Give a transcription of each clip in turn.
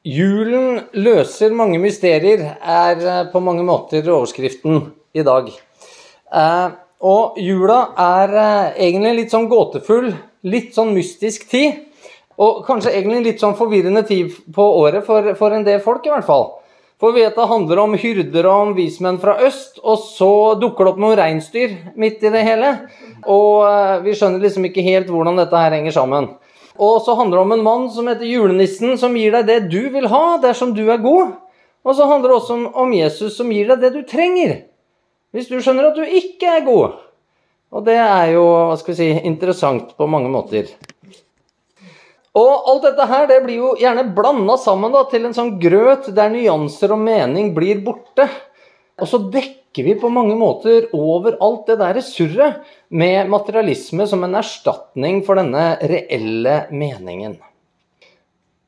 Julen løser mange mysterier, er eh, på mange måter overskriften i dag. Eh, og jula er eh, egentlig litt sånn gåtefull, litt sånn mystisk tid. Og kanskje egentlig litt sånn forvirrende tid på året for, for en del folk, i hvert fall. For vi vet det handler om hyrder og om vismenn fra øst, og så dukker det opp noen reinsdyr midt i det hele. Og vi skjønner liksom ikke helt hvordan dette her henger sammen. Og så handler det om en mann som heter julenissen, som gir deg det du vil ha dersom du er god. Og så handler det også om, om Jesus, som gir deg det du trenger hvis du skjønner at du ikke er god. Og det er jo hva skal vi si, interessant på mange måter. Og alt dette her det blir jo gjerne blanda sammen da, til en sånn grøt der nyanser og mening blir borte. Og så dekker vi på mange måter over alt det der surret med materialisme som en erstatning for denne reelle meningen.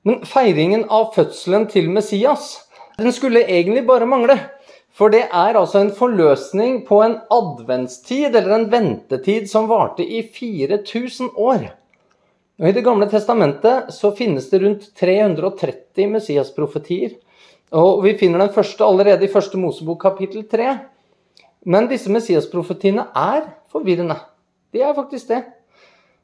Men feiringen av fødselen til Messias, den skulle egentlig bare mangle. For det er altså en forløsning på en adventstid, eller en ventetid, som varte i 4000 år. Og I Det gamle testamentet så finnes det rundt 330 Messias-profetier. Og Vi finner den første allerede i første Mosebok kapittel 3. Men disse Messias-profetiene er forvirrende. De er faktisk det.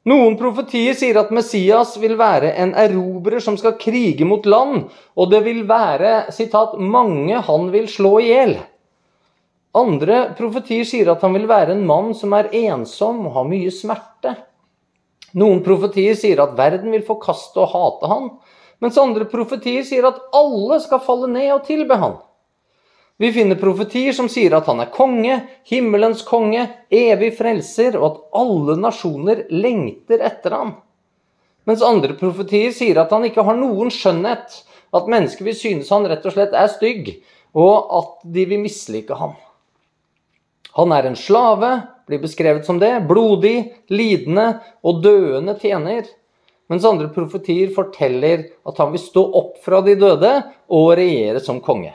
Noen profetier sier at Messias vil være en erobrer som skal krige mot land, og det vil være sitat, 'mange han vil slå i hjel'. Andre profetier sier at han vil være en mann som er ensom og har mye smerte. Noen profetier sier at verden vil forkaste og hate han, mens andre profetier sier at alle skal falle ned og tilbe han. Vi finner profetier som sier at han er konge, himmelens konge, evig frelser, og at alle nasjoner lengter etter ham. Mens andre profetier sier at han ikke har noen skjønnhet, at mennesker vil synes han rett og slett er stygg, og at de vil mislike ham. Han er en slave, blir beskrevet som det, blodig, lidende og døende tjener. Mens andre profetier forteller at han vil stå opp fra de døde og regjere som konge.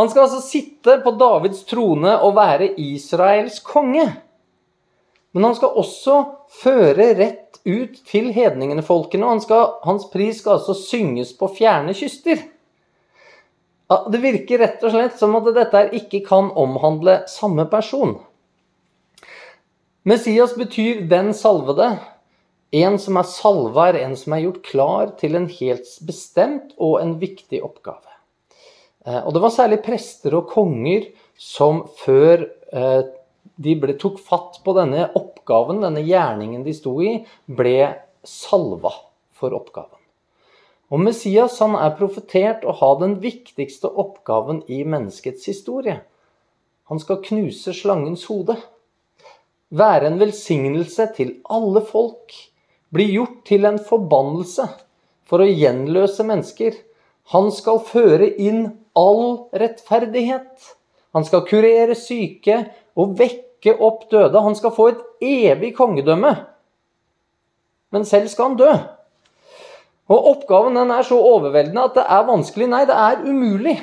Han skal altså sitte på Davids trone og være Israels konge. Men han skal også føre rett ut til hedningene, folkene, og han skal, hans pris skal altså synges på fjerne kyster. Det virker rett og slett som at dette ikke kan omhandle samme person. Messias betyr 'den salvede'. En som er salva, er en som er gjort klar til en helt bestemt og en viktig oppgave. Eh, og det var særlig prester og konger som før eh, de ble, tok fatt på denne oppgaven, denne gjerningen de sto i, ble salva for oppgaven. Og Messias han er profetert å ha den viktigste oppgaven i menneskets historie. Han skal knuse slangens hode. Være en velsignelse til alle folk. Bli gjort til en forbannelse for å gjenløse mennesker. Han skal føre inn all rettferdighet. Han skal kurere syke og vekke opp døde. Han skal få et evig kongedømme. Men selv skal han dø. Og Oppgaven den er så overveldende at det er vanskelig, nei, det er umulig,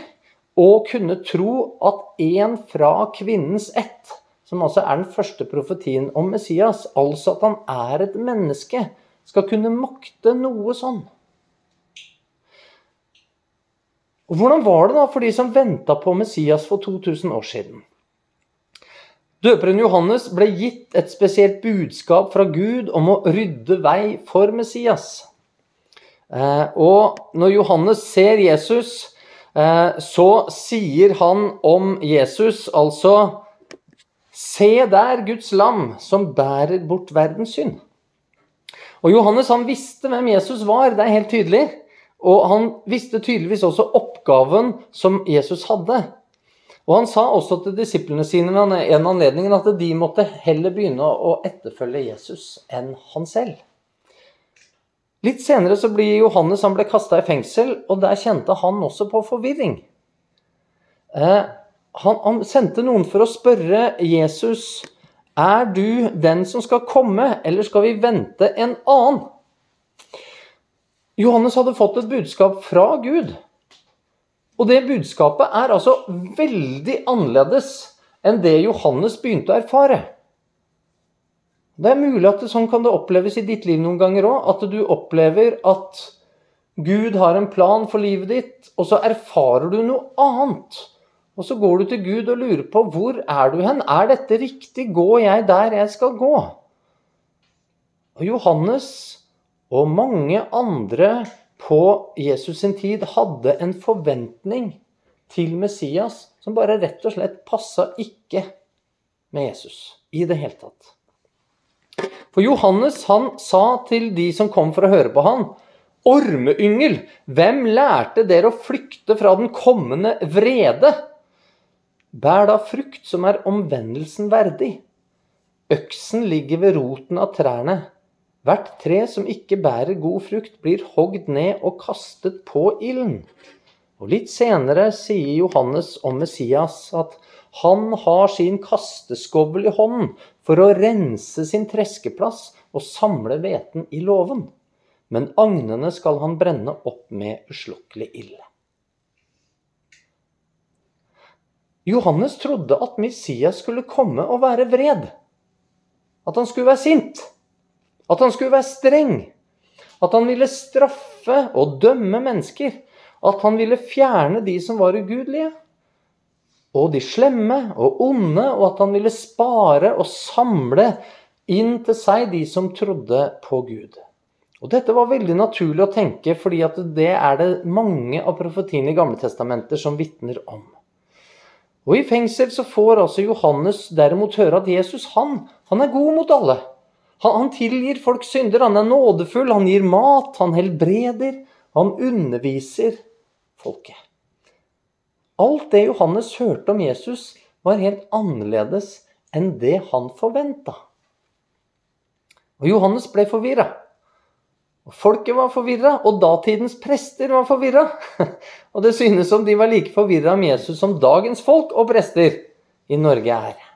å kunne tro at en fra kvinnens ett, som altså er den første profetien om Messias, altså at han er et menneske, skal kunne makte noe sånn. Og Hvordan var det da for de som venta på Messias for 2000 år siden? Døperen Johannes ble gitt et spesielt budskap fra Gud om å rydde vei for Messias. Eh, og når Johannes ser Jesus, eh, så sier han om Jesus altså Se der Guds lam som bærer bort verdens synd. Og Johannes han visste hvem Jesus var, det er helt tydelig. Og han visste tydeligvis også oppgaven som Jesus hadde. Og han sa også til disiplene sine ved en anledning at de måtte heller begynne å etterfølge Jesus enn han selv. Litt senere så blir Johannes han ble kasta i fengsel, og der kjente han også på forvirring. Eh, han, han sendte noen for å spørre Jesus er du den som skal komme, eller skal vi vente en annen? Johannes hadde fått et budskap fra Gud. Og det budskapet er altså veldig annerledes enn det Johannes begynte å erfare. Det er mulig at det, sånn kan det oppleves i ditt liv noen ganger òg. At du opplever at Gud har en plan for livet ditt, og så erfarer du noe annet. Og så går du til Gud og lurer på hvor er du hen? Er dette riktig? Går jeg der jeg skal gå? Og Johannes og mange andre på Jesus sin tid hadde en forventning til Messias som bare rett og slett passa ikke med Jesus i det hele tatt. For Johannes han sa til de som kom for å høre på han, Ormeyngel, hvem lærte dere å flykte fra den kommende vrede? Bær da frukt som er omvendelsen verdig. Øksen ligger ved roten av trærne. Hvert tre som ikke bærer god frukt, blir hogd ned og kastet på ilden. Og Litt senere sier Johannes om Messias at han har sin kasteskovl i hånden for å rense sin treskeplass og samle hveten i låven. Men agnene skal han brenne opp med uslokkelig ild. Johannes trodde at Messias skulle komme og være vred. At han skulle være sint. At han skulle være streng. At han ville straffe og dømme mennesker. At han ville fjerne de som var ugudelige og de slemme og onde, og at han ville spare og samle inn til seg de som trodde på Gud. Og Dette var veldig naturlig å tenke, fordi det er det mange av profetiene i Gamle Testamenter som vitner om. Og I fengsel så får altså Johannes derimot høre at Jesus han, han er god mot alle. Han, han tilgir folk synder, han er nådefull, han gir mat, han helbreder, han underviser folket. Alt det Johannes hørte om Jesus, var helt annerledes enn det han forventa. Og Johannes ble forvirra. Folket var forvirra, og datidens prester var forvirra. Og det synes som de var like forvirra om Jesus som dagens folk og prester i Norge er.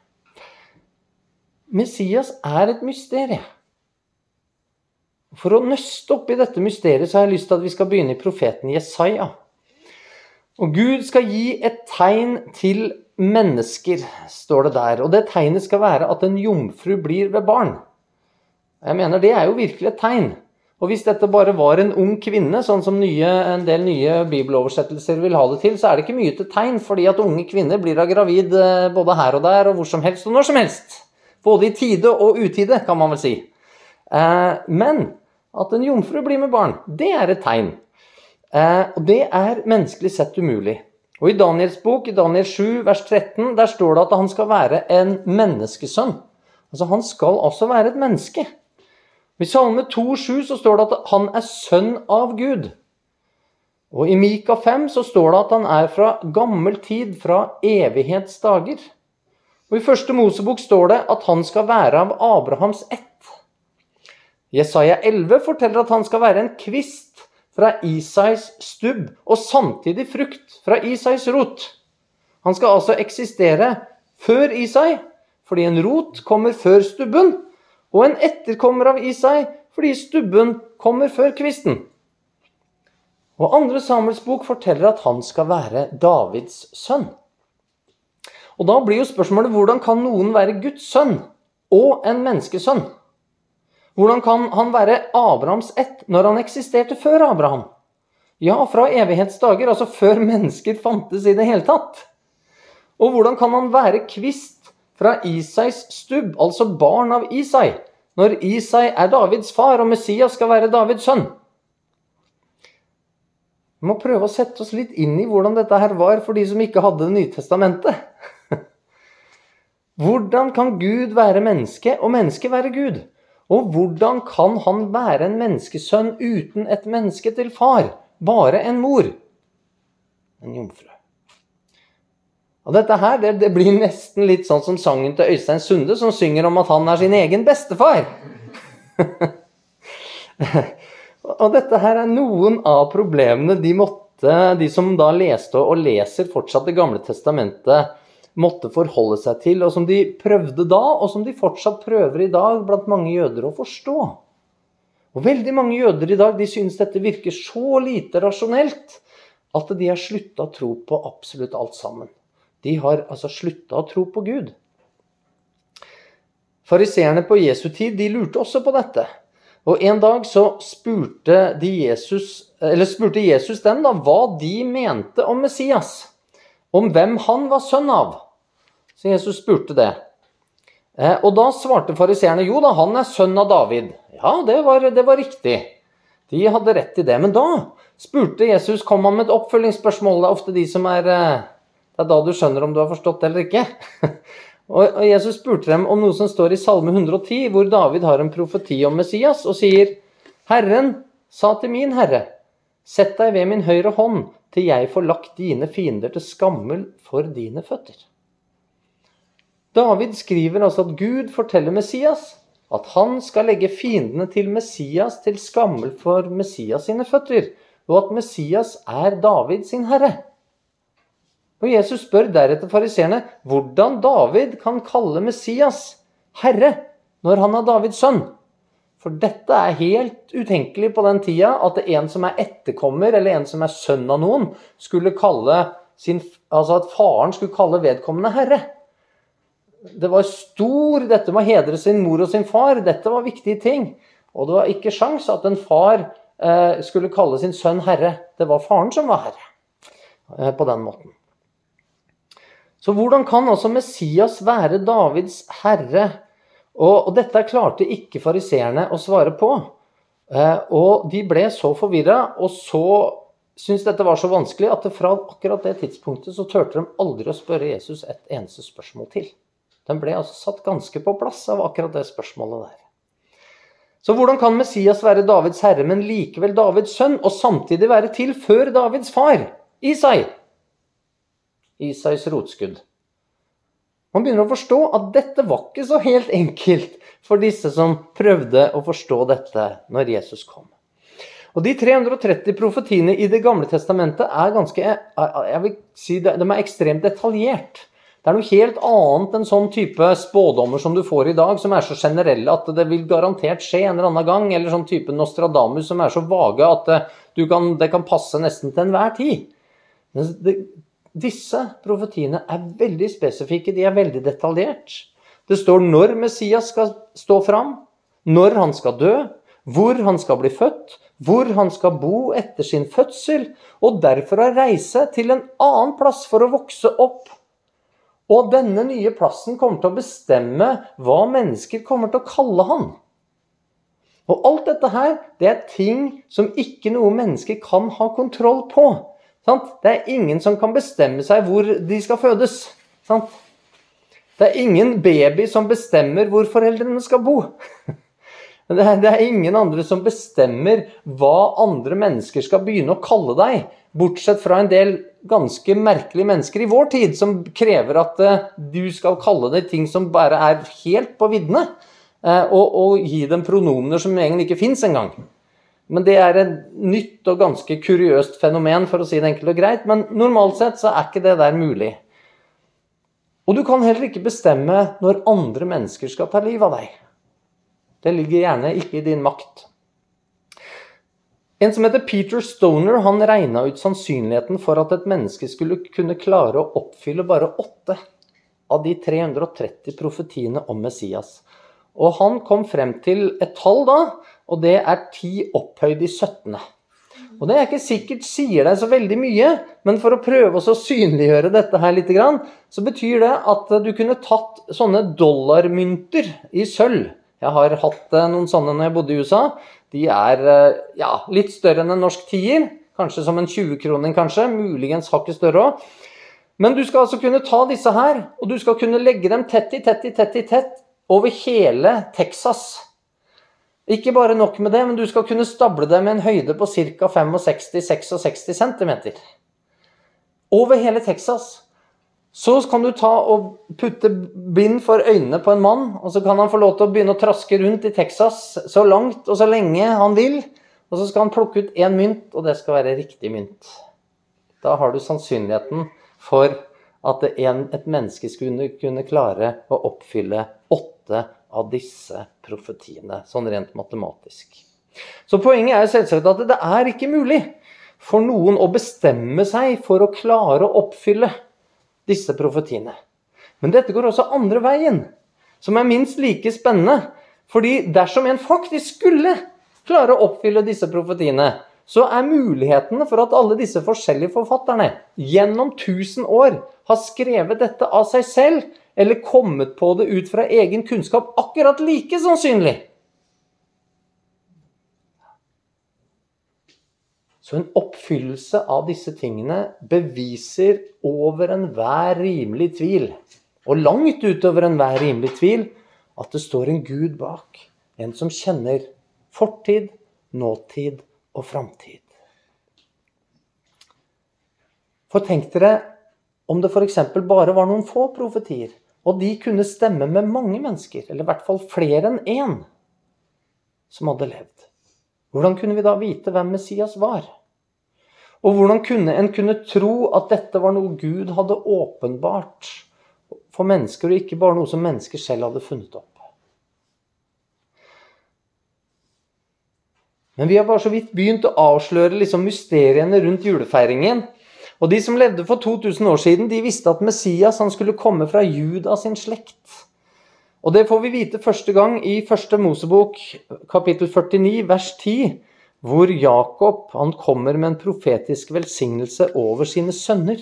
Messias er et mysterium. For å nøste opp i dette mysteriet så har jeg lyst til at vi skal begynne i profeten Jesaja. Og Gud skal gi et tegn til mennesker, står det der. Og det tegnet skal være at en jomfru blir ved barn. Jeg mener det er jo virkelig et tegn. Og hvis dette bare var en ung kvinne, sånn som nye, en del nye bibeloversettelser vil ha det til, så er det ikke mye til tegn, fordi at unge kvinner blir da gravid eh, både her og der og hvor som helst og når som helst. Både i tide og utide, kan man vel si. Eh, men at en jomfru blir med barn, det er et tegn. Eh, og det er menneskelig sett umulig. Og i Daniels bok, i Daniel 7, vers 13, der står det at han skal være en menneskesønn. Altså Han skal altså være et menneske. I Salme 2,7 så står det at han er sønn av Gud. Og i Mika 5 så står det at han er fra gammel tid, fra evighetsdager. Og i første Mosebok står det at han skal være av Abrahams ett. Jesaja 11 forteller at han skal være en kvist fra Isais stubb, og samtidig frukt fra Isais rot. Han skal altså eksistere før Isai, fordi en rot kommer før stubben, og en etterkommer av Isai fordi stubben kommer før kvisten. Og andre Samuels bok forteller at han skal være Davids sønn. Og Da blir jo spørsmålet hvordan kan noen være Guds sønn og en menneskesønn? Hvordan kan han være Abrahams ett når han eksisterte før Abraham? Ja, fra evighetsdager, altså før mennesker fantes i det hele tatt. Og hvordan kan han være kvist fra Isais stubb, altså barn av Isai, når Isai er Davids far og Messias skal være Davids sønn? Vi må prøve å sette oss litt inn i hvordan dette her var for de som ikke hadde Det nye testamentet. Hvordan kan Gud være menneske og mennesket være Gud? Og hvordan kan han være en menneskesønn uten et menneske til far? Bare en mor. En jomfru. Og dette her, det, det, blir nesten litt sånn som sangen til Øystein Sunde, som synger om at han er sin egen bestefar. og dette her er noen av problemene de måtte, de som da leste og leser fortsatt Det gamle testamentet, måtte forholde seg til, og som de prøvde da, og som de fortsatt prøver i dag blant mange jøder å forstå. Og Veldig mange jøder i dag de synes dette virker så lite rasjonelt at de har slutta å tro på absolutt alt sammen. De har altså slutta å tro på Gud. Fariseerne på Jesu tid de lurte også på dette. Og En dag så spurte, Jesus, spurte Jesus dem da, hva de mente om Messias. Om hvem han var sønn av. Så Jesus spurte det. Eh, og da svarte fariseerne jo da, han er sønn av David. Ja, det var, det var riktig. De hadde rett i det. Men da spurte Jesus, kom han med et oppfølgingsspørsmål. Det er ofte de som er eh, Det er da du skjønner om du har forstått det eller ikke. Og Jesus spurte dem om noe som står i Salme 110, hvor David har en profeti om Messias og sier Herren sa til min herre, sett deg ved min høyre hånd til jeg får lagt dine fiender til skammel for dine føtter. David skriver altså at Gud forteller Messias at han skal legge fiendene til Messias til skammel for Messias sine føtter, og at Messias er David sin herre. Og Jesus spør deretter fariseerne hvordan David kan kalle Messias herre når han er Davids sønn. For dette er helt utenkelig på den tida at en som er etterkommer, eller en som er sønn av noen, skulle kalle sin, altså at faren skulle kalle vedkommende herre. Det var stor Dette med å hedre sin mor og sin far, dette var viktige ting. Og det var ikke sjans at en far eh, skulle kalle sin sønn herre. Det var faren som var herre eh, på den måten. Så hvordan kan altså Messias være Davids herre? Og, og dette klarte ikke fariseerne å svare på. Eh, og de ble så forvirra og så syntes dette var så vanskelig at fra akkurat det tidspunktet så turte de aldri å spørre Jesus et eneste spørsmål til. Den ble altså satt ganske på plass av akkurat det spørsmålet der. Så hvordan kan Messias være Davids herre, men likevel Davids sønn, og samtidig være til før Davids far, Isai? Isais rotskudd. Man begynner å forstå at dette var ikke så helt enkelt for disse som prøvde å forstå dette når Jesus kom. Og De 330 profetiene i Det gamle testamentet er ganske, jeg vil si, de er ekstremt detaljert. Det er noe helt annet enn sånn type spådommer som du får i dag, som er så generelle at det vil garantert skje en eller annen gang, eller sånn type Nostradamus som er så vage at det, kan, det kan passe nesten til enhver tid. Men det, disse profetiene er veldig spesifikke, de er veldig detaljert. Det står når Messias skal stå fram, når han skal dø, hvor han skal bli født, hvor han skal bo etter sin fødsel, og derfor å reise til en annen plass for å vokse opp. Og denne nye plassen kommer til å bestemme hva mennesker kommer til å kalle han. Og alt dette her, det er ting som ikke noe menneske kan ha kontroll på. Sant? Det er ingen som kan bestemme seg hvor de skal fødes. Sant? Det er ingen baby som bestemmer hvor foreldrene skal bo. Det er, det er, ingen andre som bestemmer hva andre mennesker skal begynne å kalle deg, bortsett fra en del ganske merkelige mennesker i vår tid som krever at uh, du skal kalle deg ting som bare er helt på viddene, uh, og, og, gi dem pronomener som egentlig ikke fins engang. Men det er et nytt og ganske kuriøst fenomen, for å si det enkelt og greit. Men normalt sett så er ikke det der mulig. Og du kan heller ikke bestemme når andre mennesker skal ta livet av deg. Det ligger gjerne ikke i din makt. En som heter Peter Stoner, han regna ut sannsynligheten for at et menneske skulle kunne klare å oppfylle bare åtte av de 330 profetiene om Messias. Og han kom frem til et tall da og det er 10 opphøyd i 17. Og det er ikke sikkert sier deg så veldig mye, men for å prøve å synliggjøre dette her litt, så betyr det at du kunne tatt sånne dollarmynter i sølv. Jeg har hatt eh, noen sånne når jeg bodde i USA. De er eh, ja, litt større enn en norsk tier. Kanskje som en 20-kroning, kanskje. Muligens hakket større òg. Men du skal altså kunne ta disse her, og du skal kunne legge dem tett i tett i tett i tett over hele Texas. Ikke bare nok med det, men du skal kunne stable det med en høyde på ca. 65-66 cm. Over hele Texas. Så kan du ta og putte bind for øynene på en mann, og så kan han få lov til å begynne å traske rundt i Texas så langt og så lenge han vil. Og så skal han plukke ut én mynt, og det skal være riktig mynt. Da har du sannsynligheten for at en, et menneske skulle kunne klare å oppfylle åtte av disse profetiene, sånn rent matematisk. Så poenget er selvsagt at det er ikke mulig for noen å bestemme seg for å klare å oppfylle disse profetiene. Men dette går også andre veien, som er minst like spennende. Fordi dersom en faktisk skulle klare å oppfylle disse profetiene, så er mulighetene for at alle disse forskjellige forfatterne gjennom 1000 år har skrevet dette av seg selv, eller kommet på det ut fra egen kunnskap, akkurat like sannsynlig. Så en oppfyllelse av disse tingene beviser over enhver rimelig tvil, og langt utover enhver rimelig tvil, at det står en Gud bak. En som kjenner fortid, nåtid og framtid. For tenk dere om det f.eks. bare var noen få profetier, og de kunne stemme med mange mennesker, eller i hvert fall flere enn én, som hadde levd. Hvordan kunne vi da vite hvem Messias var? Og hvordan kunne en kunne tro at dette var noe Gud hadde åpenbart for mennesker, og ikke bare noe som mennesker selv hadde funnet opp? Men vi har bare så vidt begynt å avsløre liksom mysteriene rundt julefeiringen. Og de som levde for 2000 år siden, de visste at Messias han skulle komme fra Juda sin slekt. Og det får vi vite første gang i første Mosebok, kapittel 49, vers 10, hvor Jakob han kommer med en profetisk velsignelse over sine sønner.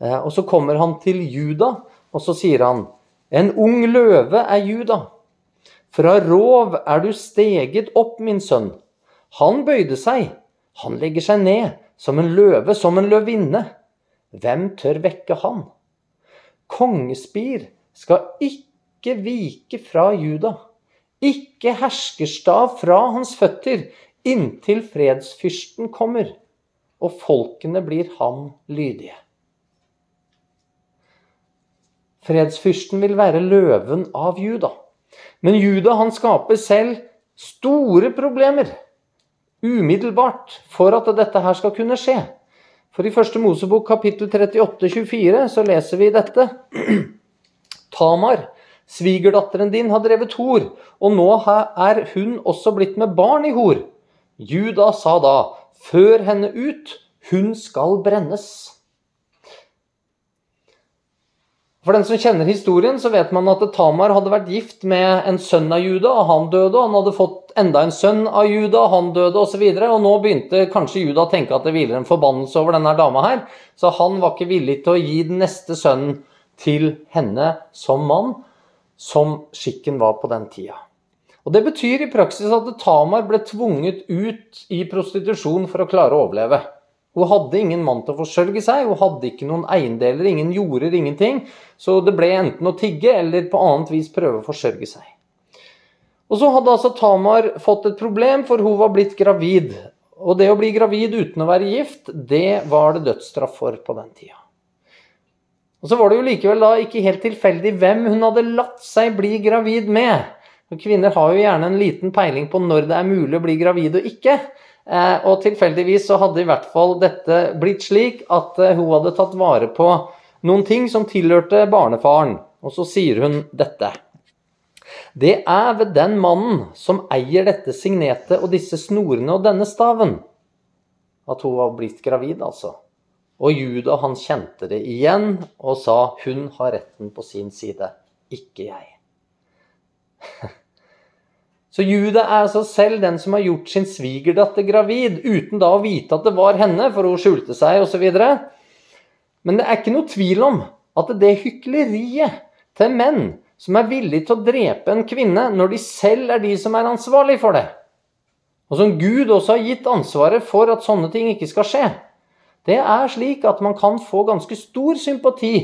Eh, og så kommer han til Juda, og så sier han En ung løve er Juda. Fra rov er du steget opp, min sønn. Han bøyde seg, han legger seg ned, som en løve, som en løvinne. Hvem tør vekke han? Kongespir skal ikke vike fra Juda, ikke herskerstav fra hans føtter, inntil fredsfyrsten kommer, og folkene blir ham lydige. Fredsfyrsten vil være løven av Juda. Men Juda han skaper selv store problemer umiddelbart for at dette her skal kunne skje. For i første Mosebok kapittel 38, 24 så leser vi dette. Tamar, svigerdatteren din, har drevet hor, og nå er hun også blitt med barn i hor. Juda sa da, før henne ut, hun skal brennes. For den som kjenner historien, så vet man at Tamar hadde vært gift med en sønn av Juda, og han døde. og Han hadde fått enda en sønn av Juda, og han døde osv. Og, så og nå begynte kanskje Juda å tenke at det hviler en forbannelse over denne dama her. Så han var ikke villig til å gi den neste sønnen til henne som mann, som skikken var på den tida. Og Det betyr i praksis at Tamar ble tvunget ut i prostitusjon for å klare å overleve. Hun hadde ingen mann til å forsørge seg, hun hadde ikke noen eiendeler, ingen jorder, ingenting. Så det ble enten å tigge eller på annet vis prøve å forsørge seg. Og så hadde altså Tamar fått et problem, for hun var blitt gravid. Og det å bli gravid uten å være gift, det var det dødsstraff for på den tida. Og så var det jo likevel da ikke helt tilfeldig hvem hun hadde latt seg bli gravid med. Og kvinner har jo gjerne en liten peiling på når det er mulig å bli gravid og ikke. Eh, og tilfeldigvis så hadde i hvert fall dette blitt slik at eh, hun hadde tatt vare på noen ting som tilhørte barnefaren. Og så sier hun dette. Det er ved den mannen som eier dette signetet og disse snorene og denne staven, at hun var blitt gravid, altså. Og Juda han kjente det igjen og sa hun har retten på sin side, ikke jeg. Så Juda er altså selv den som har gjort sin svigerdatter gravid, uten da å vite at det var henne, for hun skjulte seg osv. Men det er ikke noe tvil om at det hykleriet til menn som er villige til å drepe en kvinne når de selv er de som er ansvarlig for det, og som Gud også har gitt ansvaret for at sånne ting ikke skal skje, det er slik at man kan få ganske stor sympati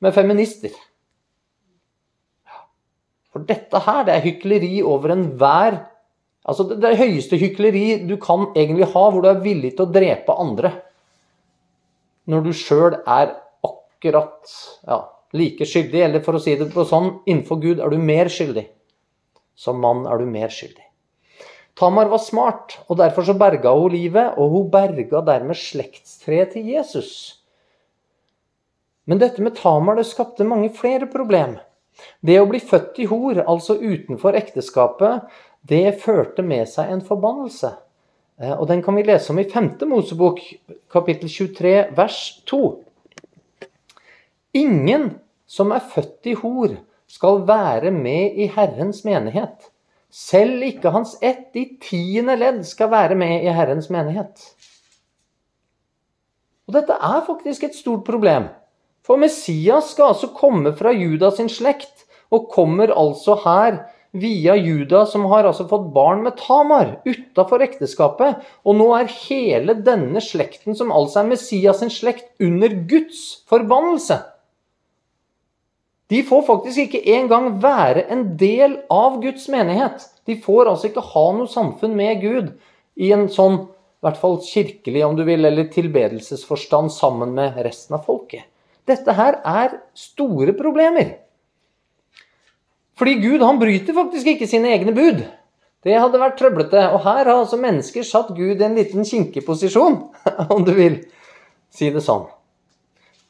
med feminister. For dette her, det er hykleri over enhver Altså det, det høyeste hykleri du kan egentlig ha, hvor du er villig til å drepe andre. Når du sjøl er akkurat ja, like skyldig, eller for å si det på sånn, innenfor Gud er du mer skyldig. Som mann er du mer skyldig. Tamar var smart, og derfor så berga hun livet, og hun berga dermed slektstreet til Jesus. Men dette med Tamar det skapte mange flere problemer. Det å bli født i hor, altså utenfor ekteskapet, det førte med seg en forbannelse. Eh, og den kan vi lese om i 5. Mosebok, kapittel 23, vers 2. Ingen som er født i hor, skal være med i Herrens menighet. Selv ikke hans ett i tiende ledd skal være med i Herrens menighet. Og dette er faktisk et stort problem. For Messias skal altså komme fra Judas sin slekt, og kommer altså her via Juda, som har altså fått barn med Tamar utafor ekteskapet. Og nå er hele denne slekten, som altså er Messias sin slekt, under Guds forbannelse. De får faktisk ikke engang være en del av Guds menighet. De får altså ikke ha noe samfunn med Gud i en sånn, i hvert fall kirkelig om du vil, eller tilbedelsesforstand sammen med resten av folket. Dette her er store problemer. Fordi Gud han bryter faktisk ikke sine egne bud. Det hadde vært trøblete. Og her har altså mennesker satt Gud i en liten kinkeposisjon, om du vil si det sånn.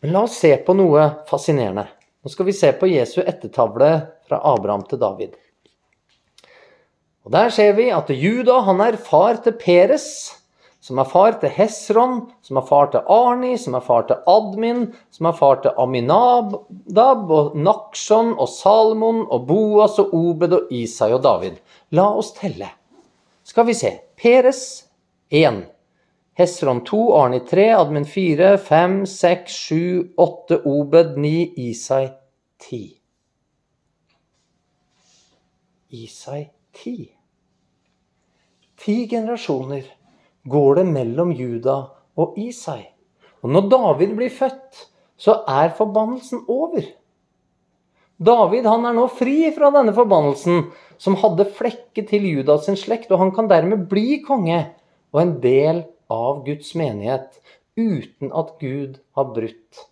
Men la oss se på noe fascinerende. Nå skal vi se på Jesu ettertavle fra Abraham til David. Og Der ser vi at Juda han er far til Peres, som er far til Hesron, som er far til Arni, som er far til Admin, som er far til Aminadab og Nakshon og Salmon og Boas og Obed og Isai og David. La oss telle. Skal vi se. Peres 1. Hesron 2, Arni 3, Admin 4, 5, 6, 7, 8, Obed 9, Isai 10. Isai 10. Ti generasjoner går det mellom Juda og Isai. Og når David blir født, så er forbannelsen over. David han er nå fri fra denne forbannelsen, som hadde flekket til Judas sin slekt, og han kan dermed bli konge og en del av Guds menighet uten at Gud har brutt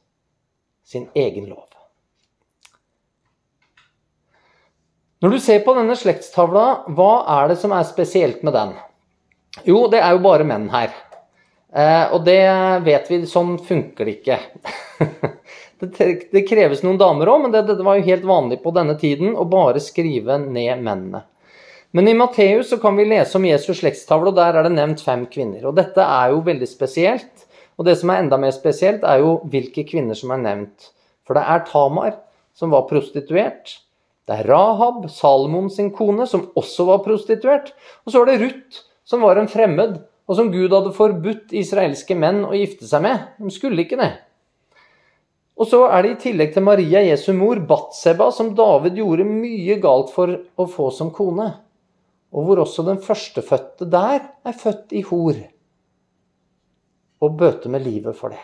sin egen lov. Når du ser på denne slektstavla, hva er det som er spesielt med den? Jo, det er jo bare menn her. Eh, og det vet vi, sånn funker det ikke. det, det, kreves noen damer òg, men det, det, var jo helt vanlig på denne tiden å bare skrive ned mennene. Men i Matteus kan vi lese om Jesus slektstavle, og der er det nevnt fem kvinner. Og dette er jo veldig spesielt. Og det som er enda mer spesielt, er jo hvilke kvinner som er nevnt. For det er Tamar, som var prostituert. Det er Rahab, Salomon sin kone, som også var prostituert. Og så er det Ruth, som var en fremmed, og som Gud hadde forbudt israelske menn å gifte seg med. De skulle ikke det. Og så er det i tillegg til Maria, Jesu mor, Batseba, som David gjorde mye galt for å få som kone. Og hvor også den førstefødte der er født i hor. Og bøter med livet for det.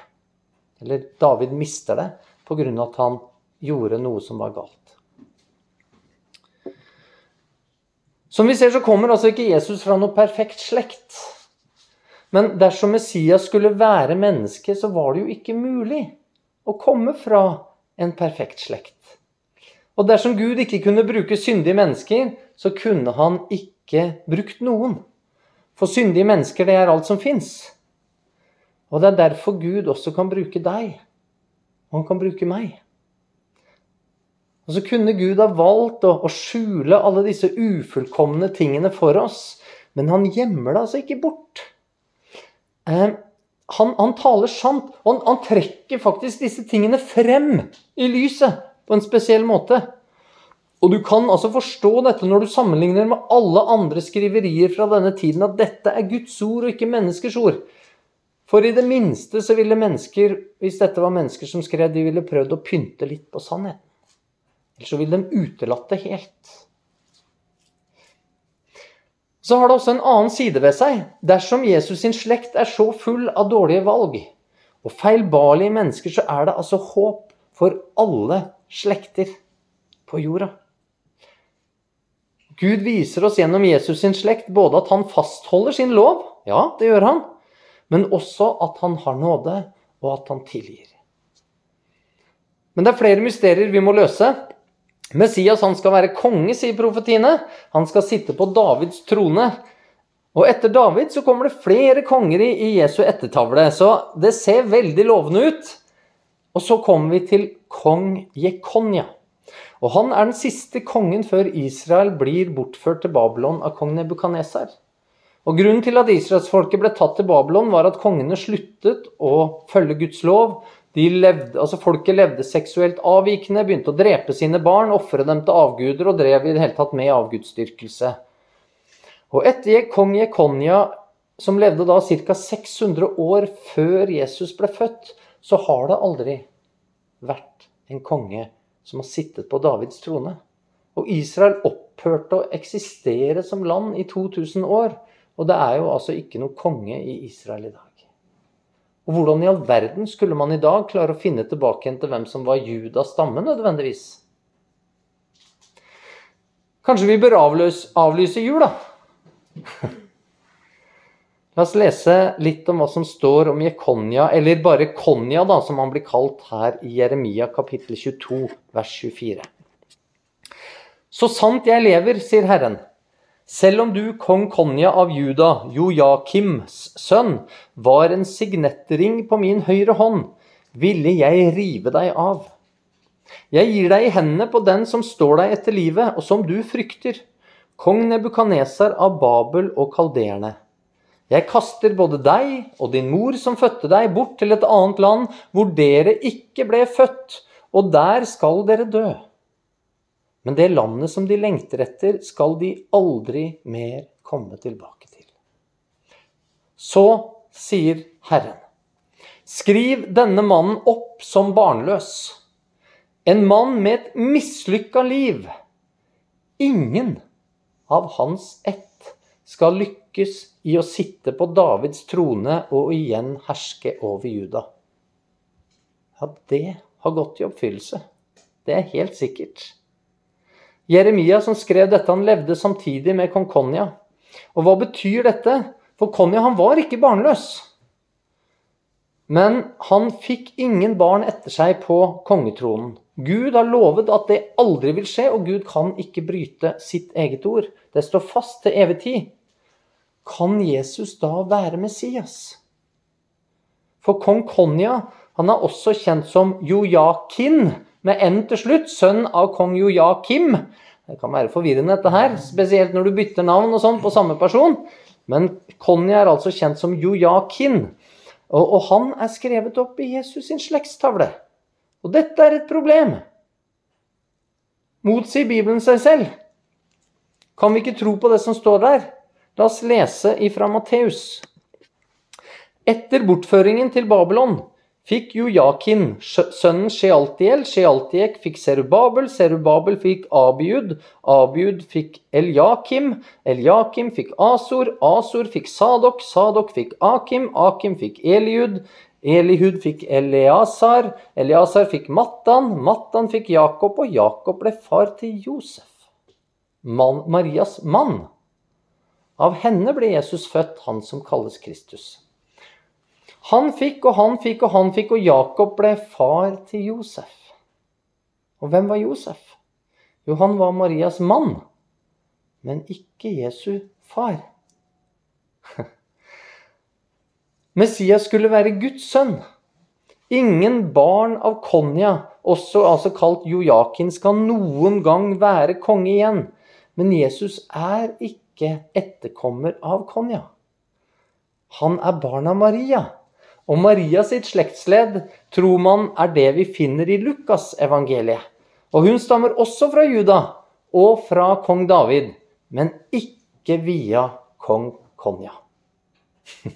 Eller David mister det pga. at han gjorde noe som var galt. Som vi ser, så kommer altså ikke Jesus fra noe perfekt slekt. Men dersom Messias skulle være menneske, så var det jo ikke mulig å komme fra en perfekt slekt. Og dersom Gud ikke kunne bruke syndige mennesker, så kunne han ikke brukt noen. For syndige mennesker, det er alt som fins. Og det er derfor Gud også kan bruke deg. Og han kan bruke meg. Og så kunne Gud ha valgt å, å skjule alle disse ufullkomne tingene for oss, men han gjemmer det altså ikke bort. Eh, han, han, taler sant, og han, han, trekker faktisk disse tingene frem i lyset på en spesiell måte. Og du kan altså forstå dette når du sammenligner med alle andre skriverier fra denne tiden, at dette er Guds ord og ikke menneskers ord. For i det minste så ville mennesker, hvis dette var mennesker som skrev, de ville prøvd å pynte litt på sannheten. Eller så vil de utelate det helt. Så har det også en annen side ved seg. Dersom Jesus sin slekt er så full av dårlige valg og feilbarlige mennesker, så er det altså håp for alle slekter på jorda. Gud viser oss gjennom Jesus sin slekt både at han fastholder sin lov, ja, det gjør han, men også at han har nåde, og at han tilgir. Men det er flere mysterier vi må løse. Messias han skal være konge, sier profetiene. Han skal sitte på Davids trone. Og etter David så kommer det flere konger i Jesu ettertavle, så det ser veldig lovende ut. Og så kommer vi til kong Jekonja. Og han er den siste kongen før Israel blir bortført til Babylon av kong Nebukaneser. Og Grunnen til at israelsfolket ble tatt til Babylon, var at kongene sluttet å følge Guds lov, Levde, altså folket levde seksuelt avvikende, begynte å drepe sine barn, ofre dem til avguder og drev i det hele tatt med avgudsdyrkelse. Og etter kong Jekonia, som levde da ca. 600 år før Jesus ble født, så har det aldri vært en konge som har sittet på Davids trone. Og Israel opphørte å eksistere som land i 2000 år. Og det er jo altså ikke noe konge i Israel i dag. Og hvordan i all verden skulle man i dag klare å finne tilbake igjen til hvem som var Judas stamme, nødvendigvis? Kanskje vi bør avlyse, avlyse jul, da? La oss lese litt om hva som står om Jekonia, eller bare Konja, da, som han blir kalt her i Jeremia kapittel 22, vers 24. Så sant jeg lever, sier Herren, selv om du, kong Konja av Juda, Jojakims sønn, var en signettring på min høyre hånd, ville jeg rive deg av. Jeg gir deg i hendene på den som står deg etter livet, og som du frykter, kong Nebukaneser av Babel og Kalderne. Jeg kaster både deg og din mor som fødte deg, bort til et annet land hvor dere ikke ble født, og der skal dere dø. Men det landet som de lengter etter, skal de aldri mer komme tilbake til. Så sier Herren, skriv denne mannen opp som barnløs. En mann med et mislykka liv. Ingen av hans ett skal lykkes i å sitte på Davids trone og igjen herske over Juda. Ja, det har gått i oppfyllelse. Det er helt sikkert. Jeremia som skrev dette, han levde samtidig med kong Konja. Og hva betyr dette? For Konja han var ikke barnløs. Men han fikk ingen barn etter seg på kongetronen. Gud har lovet at det aldri vil skje, og Gud kan ikke bryte sitt eget ord. Det står fast til evig tid. Kan Jesus da være Messias? For kong Konja han er også kjent som Jojakin, med N til slutt, sønn av kong Jojakim. Det kan være forvirrende, dette her, spesielt når du bytter navn og sånn på samme person. Men Konja er altså kjent som Jojakin. Og, og han er skrevet opp i Jesus sin slektstavle. Og dette er et problem. Motsier Bibelen seg selv? Kan vi ikke tro på det som står der? La oss lese ifra Matteus. Etter bortføringen til Babylon fikk Jojakin sønnen Shealtiel, Shealtiek fikk Serubabel, Serubabel fikk Abiud, Abiud fikk Eljakim, Eljakim fikk Asor, Asor fikk Sadok, Sadok fikk Akim, Akim fikk Eliud, Elihud fikk Eleasar, Eleasar fikk Mattan, Mattan fikk Jakob, og Jakob ble far til Josef. Man, Marias mann. Av henne ble Jesus født, han som kalles Kristus. Han fikk og han fikk og han fikk, og Jakob ble far til Josef. Og hvem var Josef? Jo, han var Marias mann, men ikke Jesu far. Messias skulle være Guds sønn. Ingen barn av Konja, også altså kalt Jojakin, skal noen gang være konge igjen. Men Jesus er ikke etterkommer av Konja. Han er barn av Maria. Og Maria sitt slektsledd tror man er det vi finner i Lukas evangeliet. Og hun stammer også fra Juda og fra kong David, men ikke via kong Konja.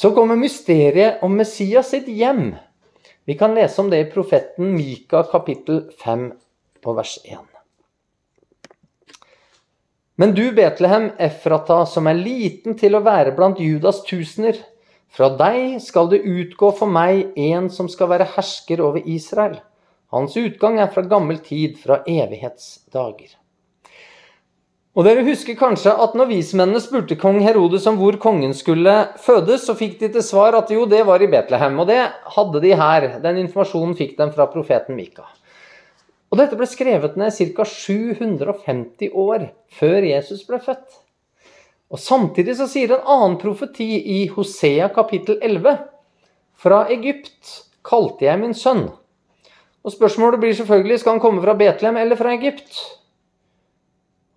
Så kommer mysteriet om Messias sitt hjem. Vi kan lese om det i profeten Mika kapittel 5 på vers 1. Men du, Betlehem, Efrata, som er liten til å være blant Judas tusener, fra deg skal det utgå for meg en som skal være hersker over Israel. Hans utgang er fra gammel tid, fra evighetsdager. Og dere husker kanskje at når vismennene spurte kong Herodes om hvor kongen skulle fødes, så fikk de til svar at jo, det var i Betlehem. Og det hadde de her. Den informasjonen fikk de fra profeten Mika. Og dette ble skrevet ned ca. 750 år før Jesus ble født. Og Samtidig så sier en annen profeti i Hosea kapittel 11 Fra Egypt kalte jeg min sønn. Og Spørsmålet blir selvfølgelig skal han komme fra Betlehem eller fra Egypt.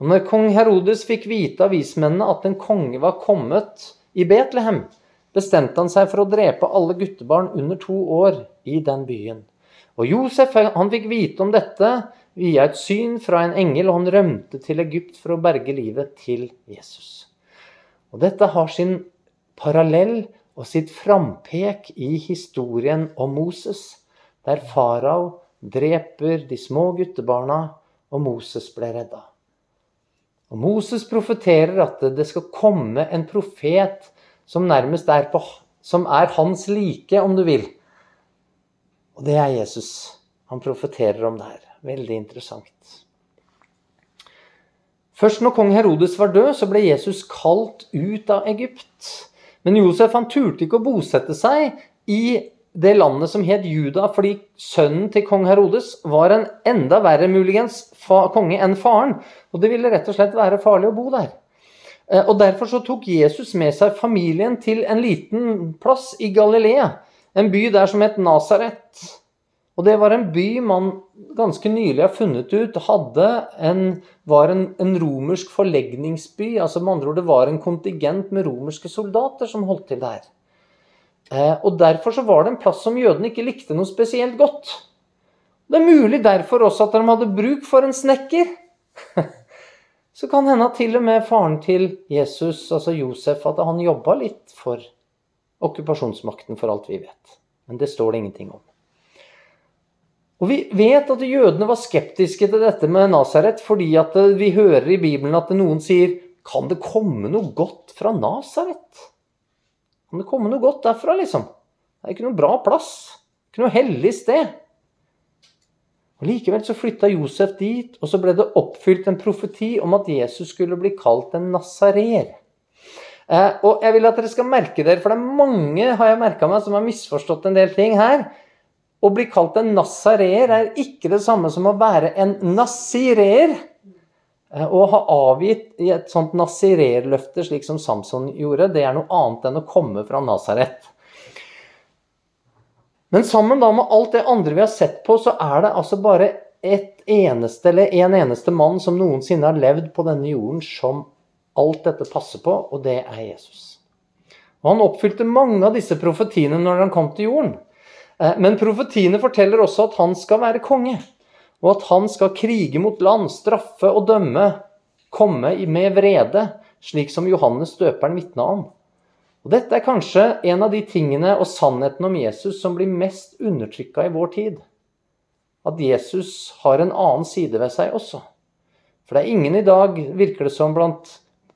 Og når kong Herodes fikk vite av vismennene at en konge var kommet i Betlehem, bestemte han seg for å drepe alle guttebarn under to år i den byen. Og Josef han fikk vite om dette via et syn fra en engel, og han rømte til Egypt for å berge livet til Jesus. Og dette har sin parallell og sitt frampek i historien om Moses, der farao dreper de små guttebarna, og Moses ble redda. Og Moses profeterer at det skal komme en profet som nærmest er, på, som er hans like, om du vil. Og det er Jesus. Han profeterer om det her. Veldig interessant. Først når kong Herodes var død, så ble Jesus kalt ut av Egypt. Men Josef han turte ikke å bosette seg i det landet som het Juda, fordi sønnen til kong Herodes var en enda verre muligens konge enn faren. Og det ville rett og slett være farlig å bo der. Eh, og Derfor så tok Jesus med seg familien til en liten plass i Galilea. En by der som het Nasaret. Og det var en by man ganske nylig har funnet ut hadde en, var en, en romersk forlegningsby. altså med andre ord Det var en kontingent med romerske soldater som holdt til der. Eh, og Derfor så var det en plass som jødene ikke likte noe spesielt godt. Det er mulig derfor også at de hadde bruk for en snekker. Så kan hende at til og med faren til Jesus, altså Josef, at han jobba litt for okkupasjonsmakten, for alt vi vet. Men det står det ingenting om. Og Vi vet at jødene var skeptiske til dette med Nasaret, fordi at vi hører i Bibelen at noen sier Kan det komme noe godt fra Nasaret? Kan det komme noe godt derfra, liksom? Det er ikke noe bra plass. Ikke noe hellig sted. Og Likevel så flytta Josef dit, og så ble det oppfylt en profeti om at Jesus skulle bli kalt en nasarer. Eh, og jeg vil at dere skal merke dere, for det er mange har jeg meg, som har misforstått en del ting her. Å bli kalt en nasarer er ikke det samme som å være en nazireer. Eh, å ha avgitt i et sånt nasirerløfte, slik som Samson gjorde, det er noe annet enn å komme fra Nasaret. Men sammen da med alt det andre vi har sett på, så er det altså bare et eneste, eller en eneste mann som noensinne har levd på denne jorden som alt dette passer på, og det er Jesus. Og Han oppfylte mange av disse profetiene når han kom til jorden. Eh, men profetiene forteller også at han skal være konge og at han skal krige mot land, straffe og dømme, komme med vrede, slik som Johannes døperen vitna om. Og Dette er kanskje en av de tingene og sannheten om Jesus som blir mest undertrykka i vår tid. At Jesus har en annen side ved seg også. For det er ingen i dag, virker det som, blant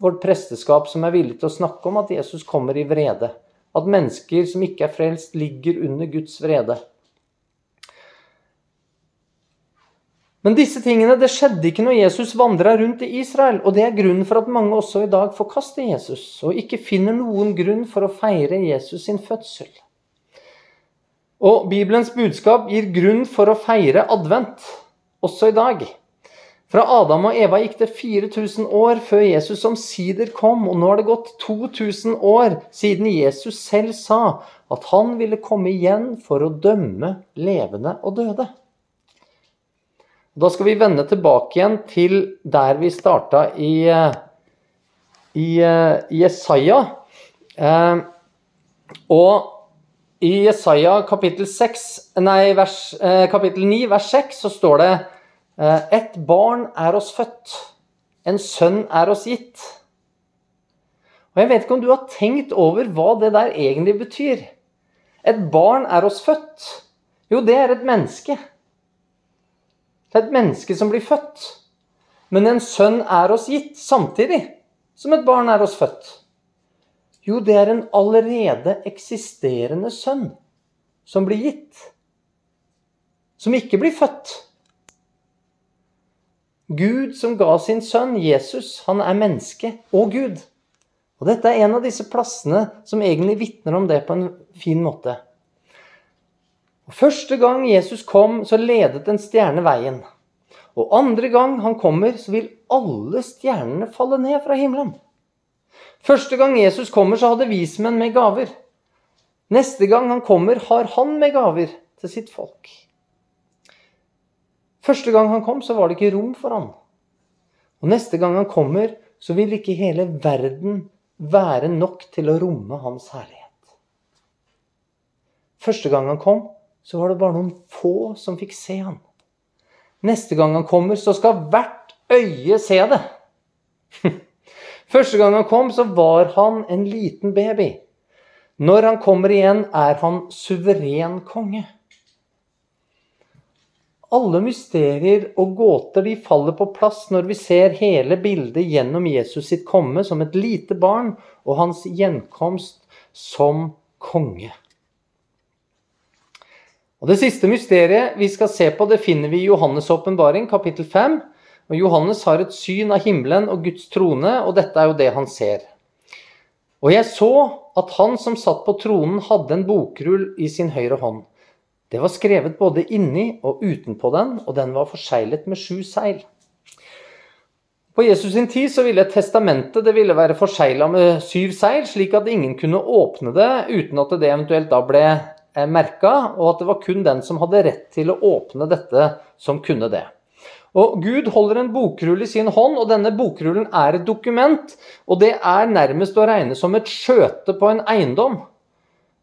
vårt presteskap som er villig til å snakke om at Jesus kommer i vrede. At mennesker som ikke er frelst, ligger under Guds vrede. Men disse tingene det skjedde ikke når Jesus vandra rundt i Israel. Og det er grunnen for at mange også i dag forkaster Jesus og ikke finner noen grunn for å feire Jesus sin fødsel. Og Bibelens budskap gir grunn for å feire advent også i dag. Fra Adam og Eva gikk det 4000 år før Jesus omsider kom, og nå har det gått 2000 år siden Jesus selv sa at han ville komme igjen for å dømme levende og døde. Da skal vi vende tilbake igjen til der vi starta i, eh, i, eh, i Jesaja. Eh, og i Jesaja kapittel, 6, nei, vers, eh, kapittel 9, vers 6, så står det Et barn er oss født, en sønn er oss gitt. Og Jeg vet ikke om du har tenkt over hva det der egentlig betyr. Et barn er oss født. Jo, det er et menneske. Det er et menneske som blir født. Men en sønn er oss gitt samtidig som et barn er oss født. Jo, det er en allerede eksisterende sønn som blir gitt. Som ikke blir født. Gud som ga sin sønn, Jesus, han er menneske og Gud. Og dette er en av disse plassene som egentlig vitner om det på en fin måte. Første gang Jesus kom, så ledet en stjerne veien. Og andre gang han kommer, så vil alle stjernene falle ned fra himmelen. Første gang Jesus kommer, så hadde vismenn med gaver. Neste gang han kommer, har han med gaver til sitt folk. Første gang han kom, så var det ikke rom for ham. Og neste gang han kommer, så vil ikke hele verden være nok til å romme hans herlighet. Første gang han kom, så var det bare noen få som fikk se han. Neste gang han kommer, så skal hvert øye se det. Første gang han kom, så var han en liten baby. Når han kommer igjen, er han suveren konge. Alle mysterier og gåter de faller på plass når vi ser hele bildet gjennom Jesus sitt komme som et lite barn og hans gjenkomst som konge. Og Det siste mysteriet vi skal se på, det finner vi i Johannes' åpenbaring, kapittel 5. Og Johannes har et syn av himmelen og Guds trone, og dette er jo det han ser. Og jeg så at han som satt på tronen, hadde en bokrull i sin høyre hånd. Det var skrevet både inni og utenpå den, og den var forseglet med sju seil. På Jesus sin tid så ville testamentet det ville være forsegla med syv seil, slik at ingen kunne åpne det uten at det eventuelt da ble eh, merka, og at det var kun den som hadde rett til å åpne dette, som kunne det. Og Gud holder en bokrull i sin hånd, og denne bokrullen er et dokument. Og det er nærmest å regne som et skjøte på en eiendom.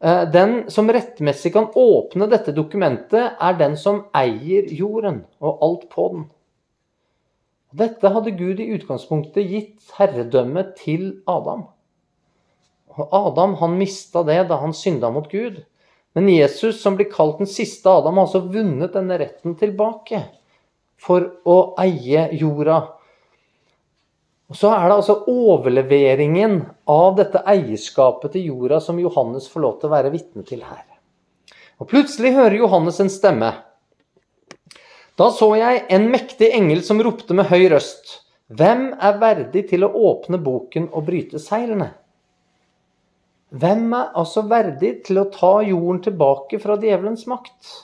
Eh, den som rettmessig kan åpne dette dokumentet, er den som eier jorden og alt på den. Dette hadde Gud i utgangspunktet gitt herredømme til Adam. Og Adam han mista det da han synda mot Gud. Men Jesus, som blir kalt den siste Adam, har altså vunnet denne retten tilbake for å eie jorda Så er det altså overleveringen av dette eierskapet til jorda som Johannes får lov til å være vitne til her. Og Plutselig hører Johannes en stemme. Da så jeg en mektig engel som ropte med høy røst. Hvem er verdig til å åpne boken og bryte seilene? Hvem er altså verdig til å ta jorden tilbake fra djevelens makt?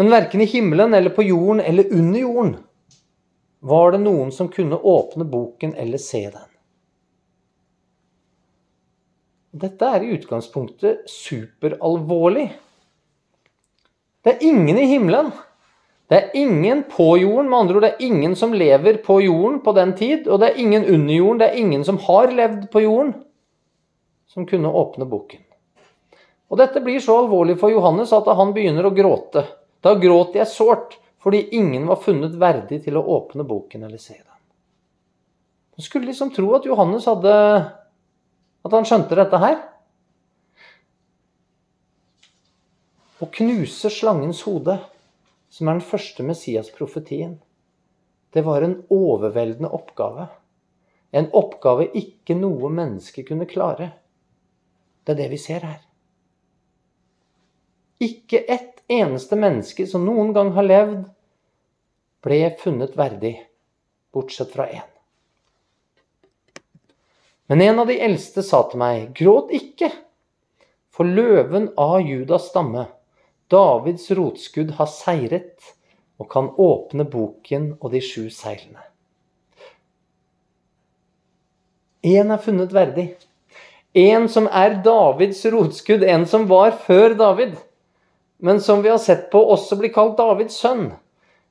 Men verken i himmelen eller på jorden eller under jorden var det noen som kunne åpne boken eller se den. Dette er i utgangspunktet superalvorlig. Det er ingen i himmelen. Det er ingen på jorden, med andre ord det er ingen som lever på jorden på den tid, og det er ingen under jorden, det er ingen som har levd på jorden, som kunne åpne boken. Og dette blir så alvorlig for Johannes at han begynner å gråte. Da gråter jeg sårt, fordi ingen var funnet verdig til å åpne boken eller se den. Man skulle liksom tro at Johannes hadde At han skjønte dette her. Å knuse slangens hode, som er den første Messias-profetien, det var en overveldende oppgave. En oppgave ikke noe menneske kunne klare. Det er det vi ser her. Ikke ett eneste menneske som noen gang har levd, ble funnet verdig, bortsett fra én. Men en av de eldste sa til meg, gråt ikke, for løven av Judas stamme, Davids rotskudd, har seiret og kan åpne boken og de sju seilene. Én er funnet verdig. En som er Davids rotskudd, en som var før David men som vi har sett på også blir kalt Davids sønn.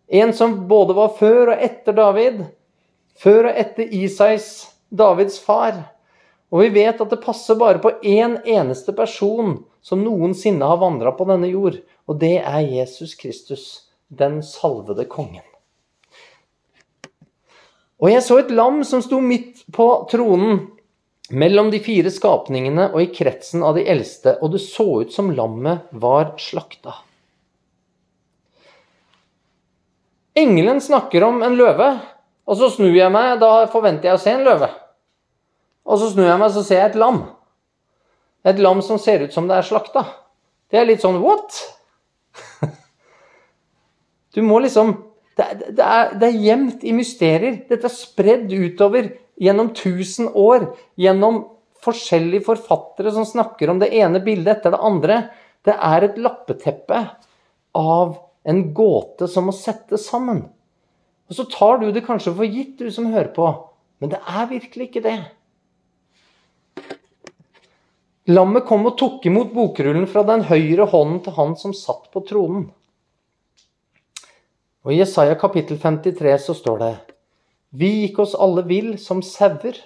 En som både var før og etter David. Før og etter Isais, Davids far. Og vi vet at det passer bare på én eneste person som noensinne har vandra på denne jord, og det er Jesus Kristus, den salvede kongen. Og jeg så et lam som sto midt på tronen, mellom de fire skapningene og i kretsen av de eldste, og det så ut som lammet var slakta. Engelen snakker om en løve, og så snur jeg meg. Da forventer jeg å se en løve. Og så snur jeg meg, så ser jeg et lam. Et lam som ser ut som det er slakta. Det er litt sånn what? Du må liksom Det, er, det er gjemt i mysterier. Dette er spredd utover gjennom 1000 år, gjennom forskjellige forfattere som snakker om det ene bildet etter det andre. Det er et lappeteppe av en gåte som må settes sammen. Og så tar du det kanskje for gitt, du som hører på, men det er virkelig ikke det. Lammet kom og tok imot bokrullen fra den høyre hånden til han som satt på tronen. Og I Jesaja kapittel 53 så står det vi gikk oss alle vill som sauer.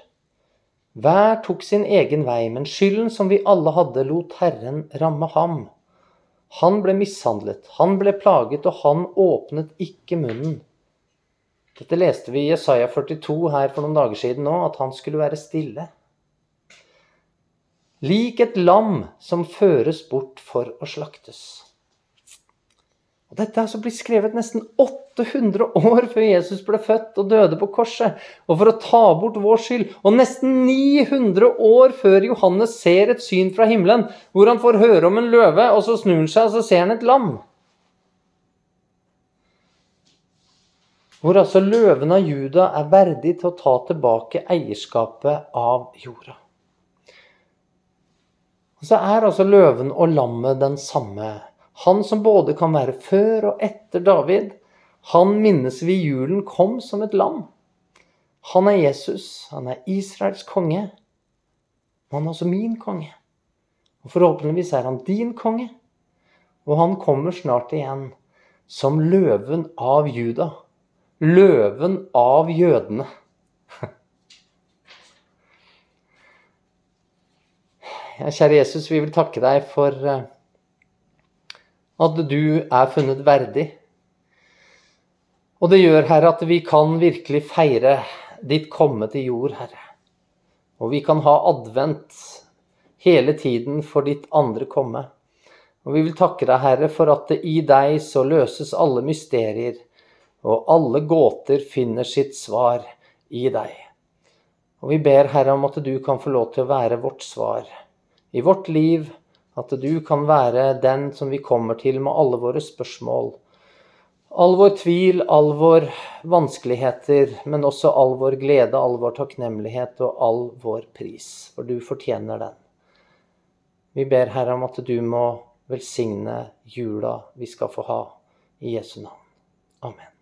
Hver tok sin egen vei, men skylden som vi alle hadde, lot Herren ramme ham. Han ble mishandlet, han ble plaget, og han åpnet ikke munnen. Dette leste vi i Jesaja 42 her for noen dager siden nå, at han skulle være stille. Lik et lam som føres bort for å slaktes. Og Dette altså blitt skrevet nesten 800 år før Jesus ble født og døde på korset, og for å ta bort vår skyld. Og nesten 900 år før Johannes ser et syn fra himmelen, hvor han får høre om en løve, og så snur han seg, og så ser han et lam. Hvor altså løven av Juda er verdig til å ta tilbake eierskapet av jorda. Og så er altså løven og lammet den samme han som både kan være før og etter David. Han minnes vi julen kom som et lam. Han er Jesus, han er Israels konge. Og han er også min konge. Og forhåpentligvis er han din konge. Og han kommer snart igjen som løven av Juda. Løven av jødene. Ja, kjære Jesus, vi vil takke deg for eh, at du er funnet verdig. Og det gjør, Herre, at vi kan virkelig feire ditt komme til jord, Herre. Og vi kan ha advent hele tiden for ditt andre komme. Og vi vil takke deg, Herre, for at det i deg så løses alle mysterier, og alle gåter finner sitt svar i deg. Og vi ber, Herre, om at du kan få lov til å være vårt svar i vårt liv, at du kan være den som vi kommer til med alle våre spørsmål. All vår tvil, all vår vanskeligheter, men også all vår glede, all vår takknemlighet og all vår pris. For du fortjener den. Vi ber Herre om at du må velsigne jula vi skal få ha. I Jesu navn. Amen.